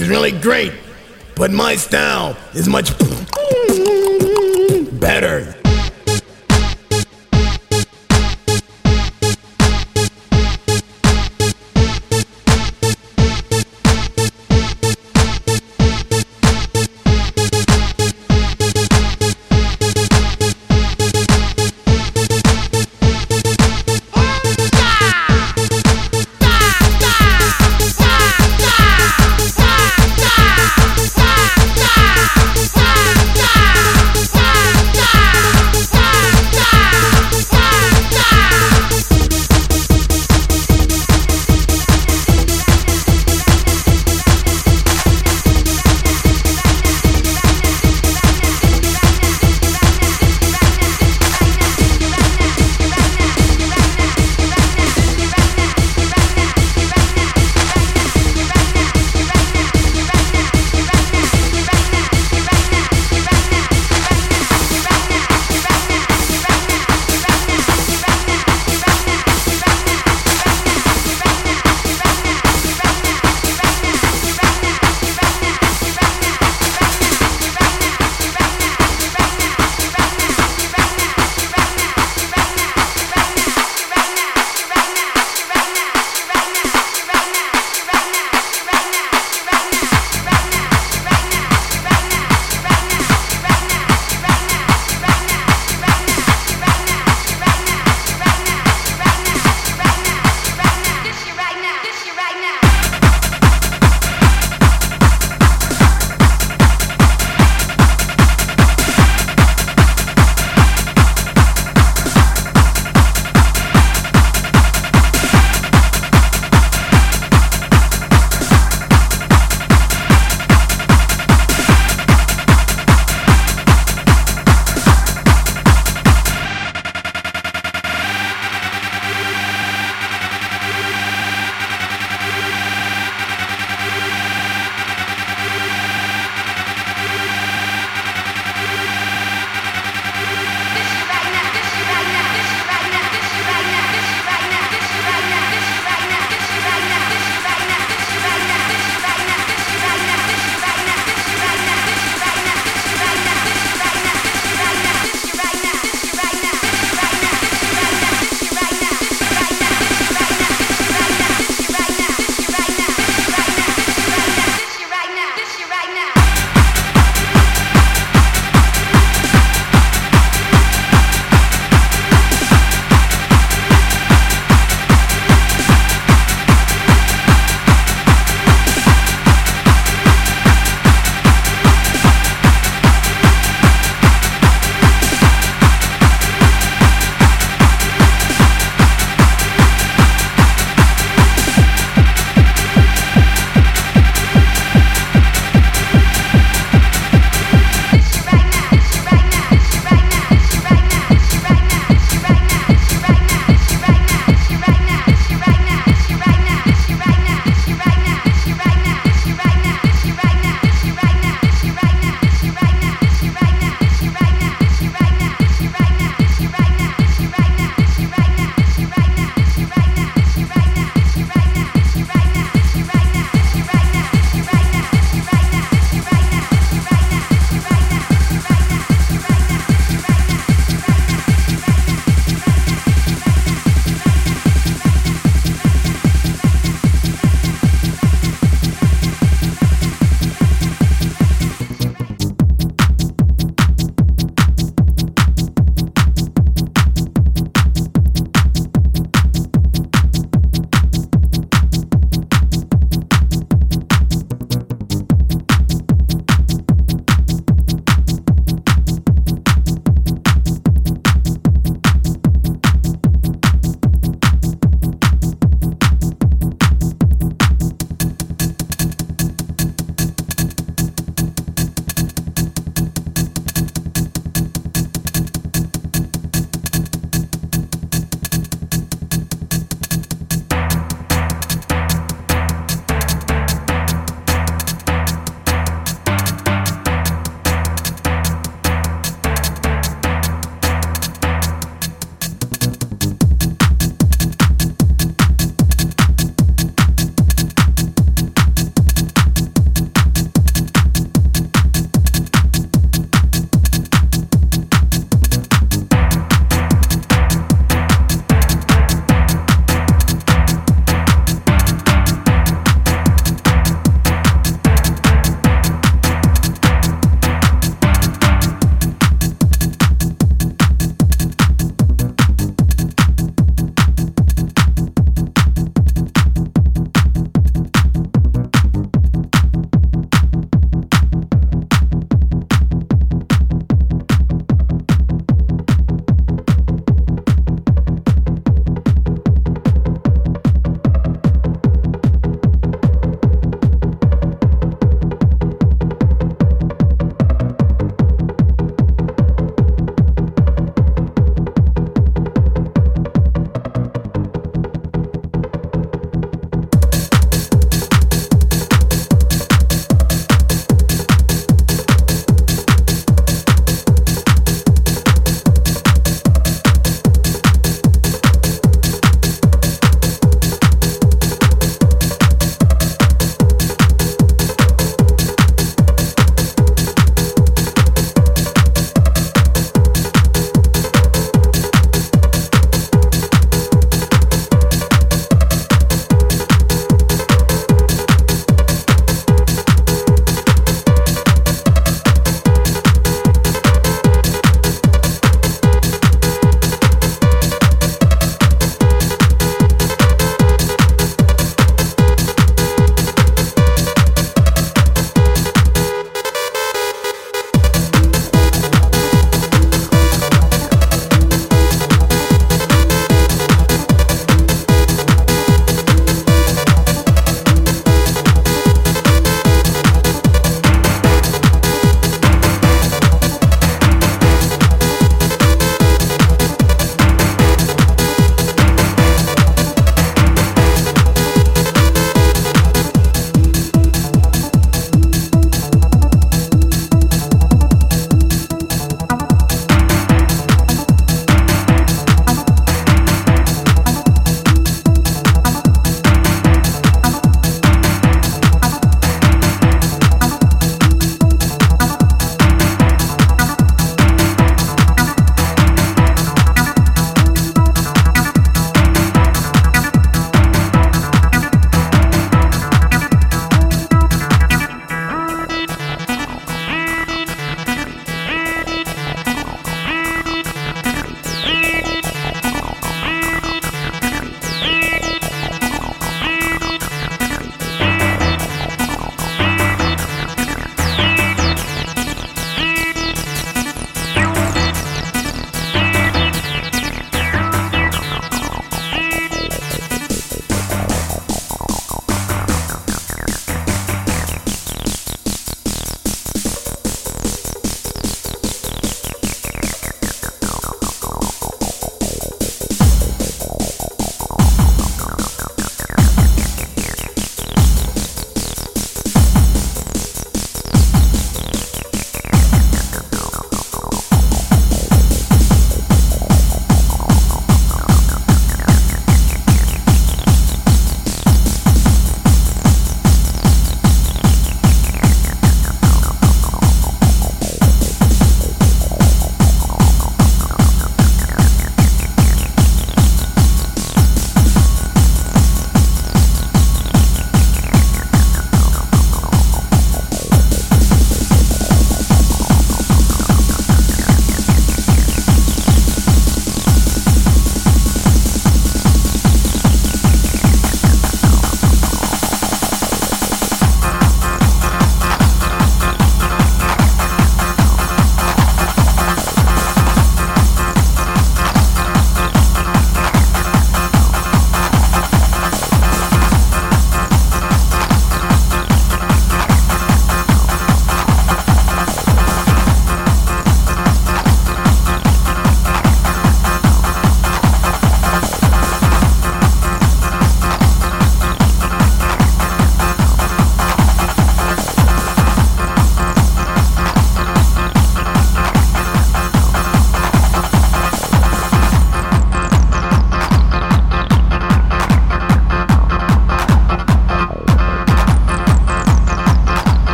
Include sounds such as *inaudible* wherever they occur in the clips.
is really great, but my style is much *laughs* better.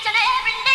each and every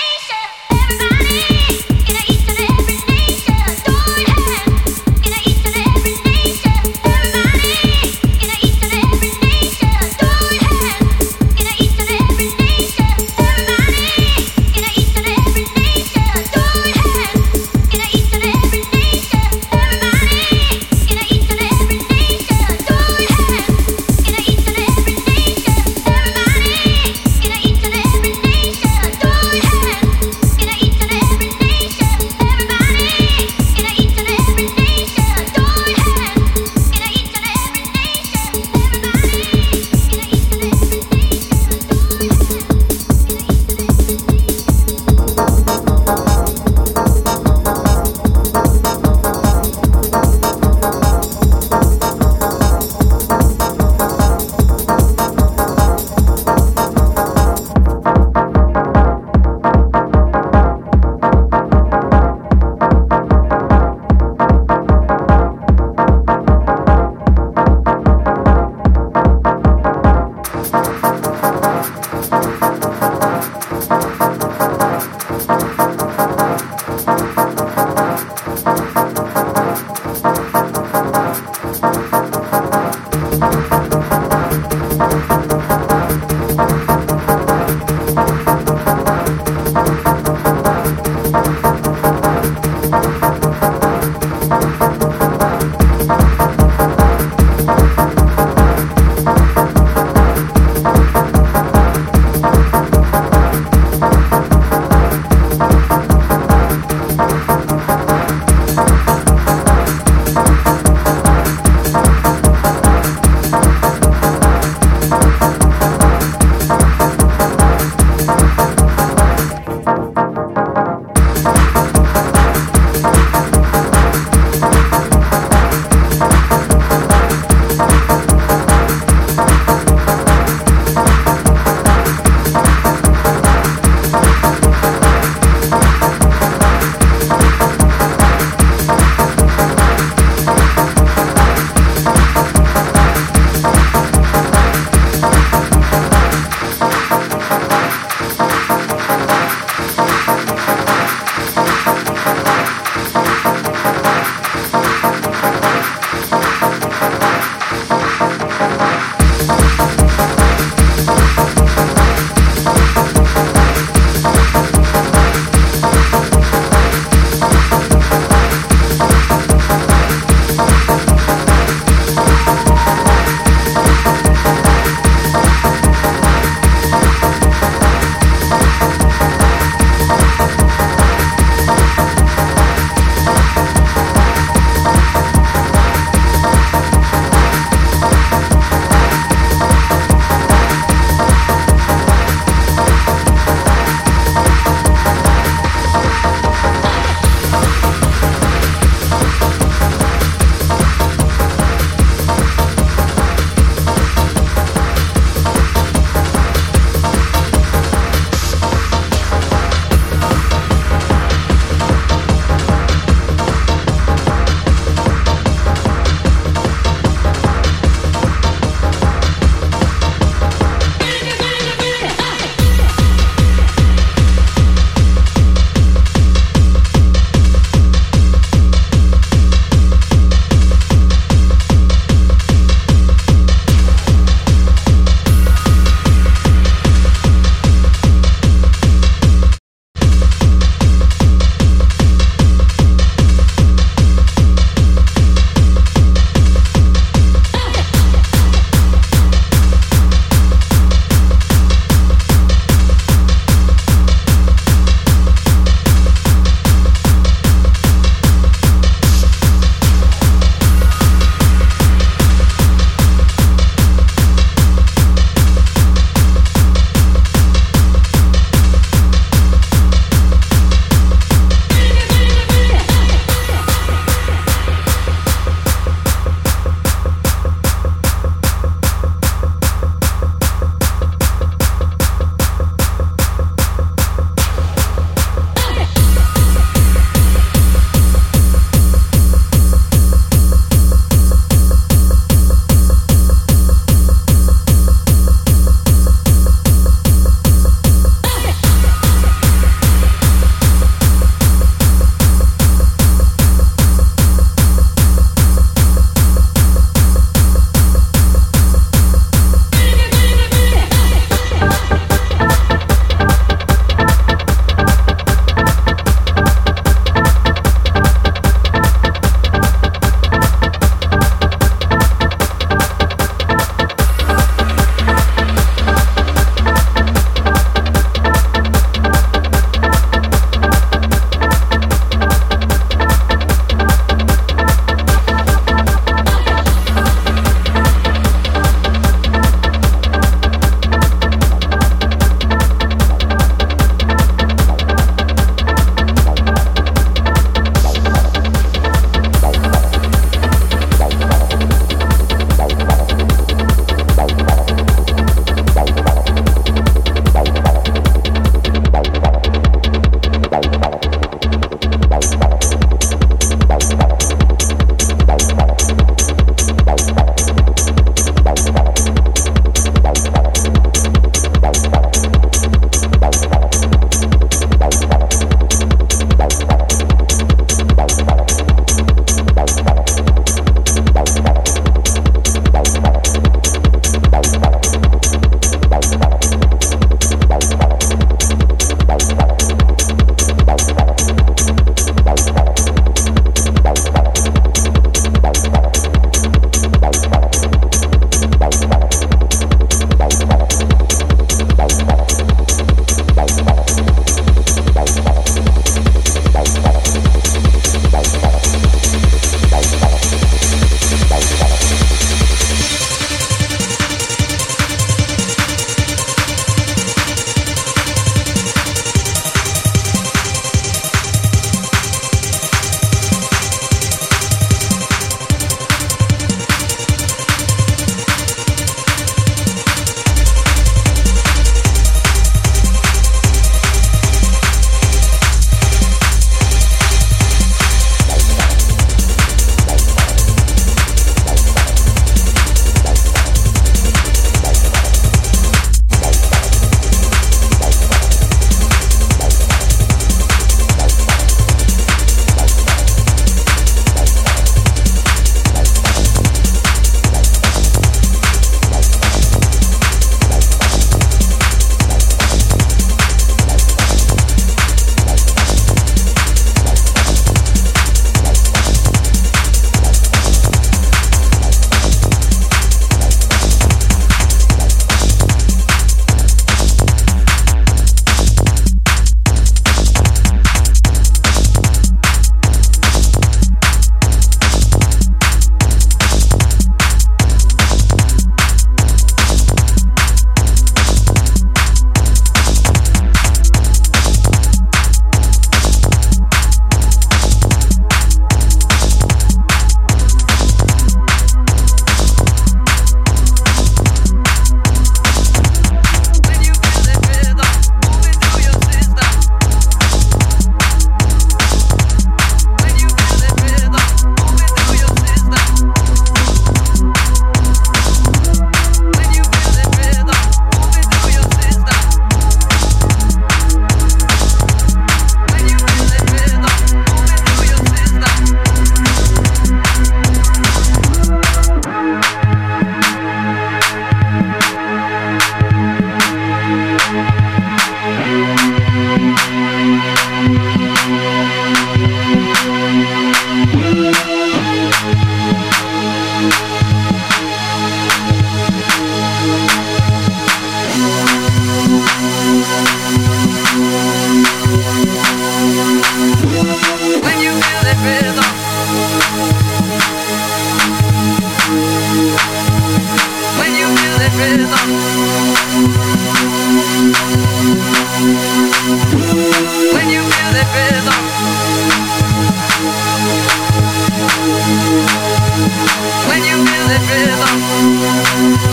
rhythm.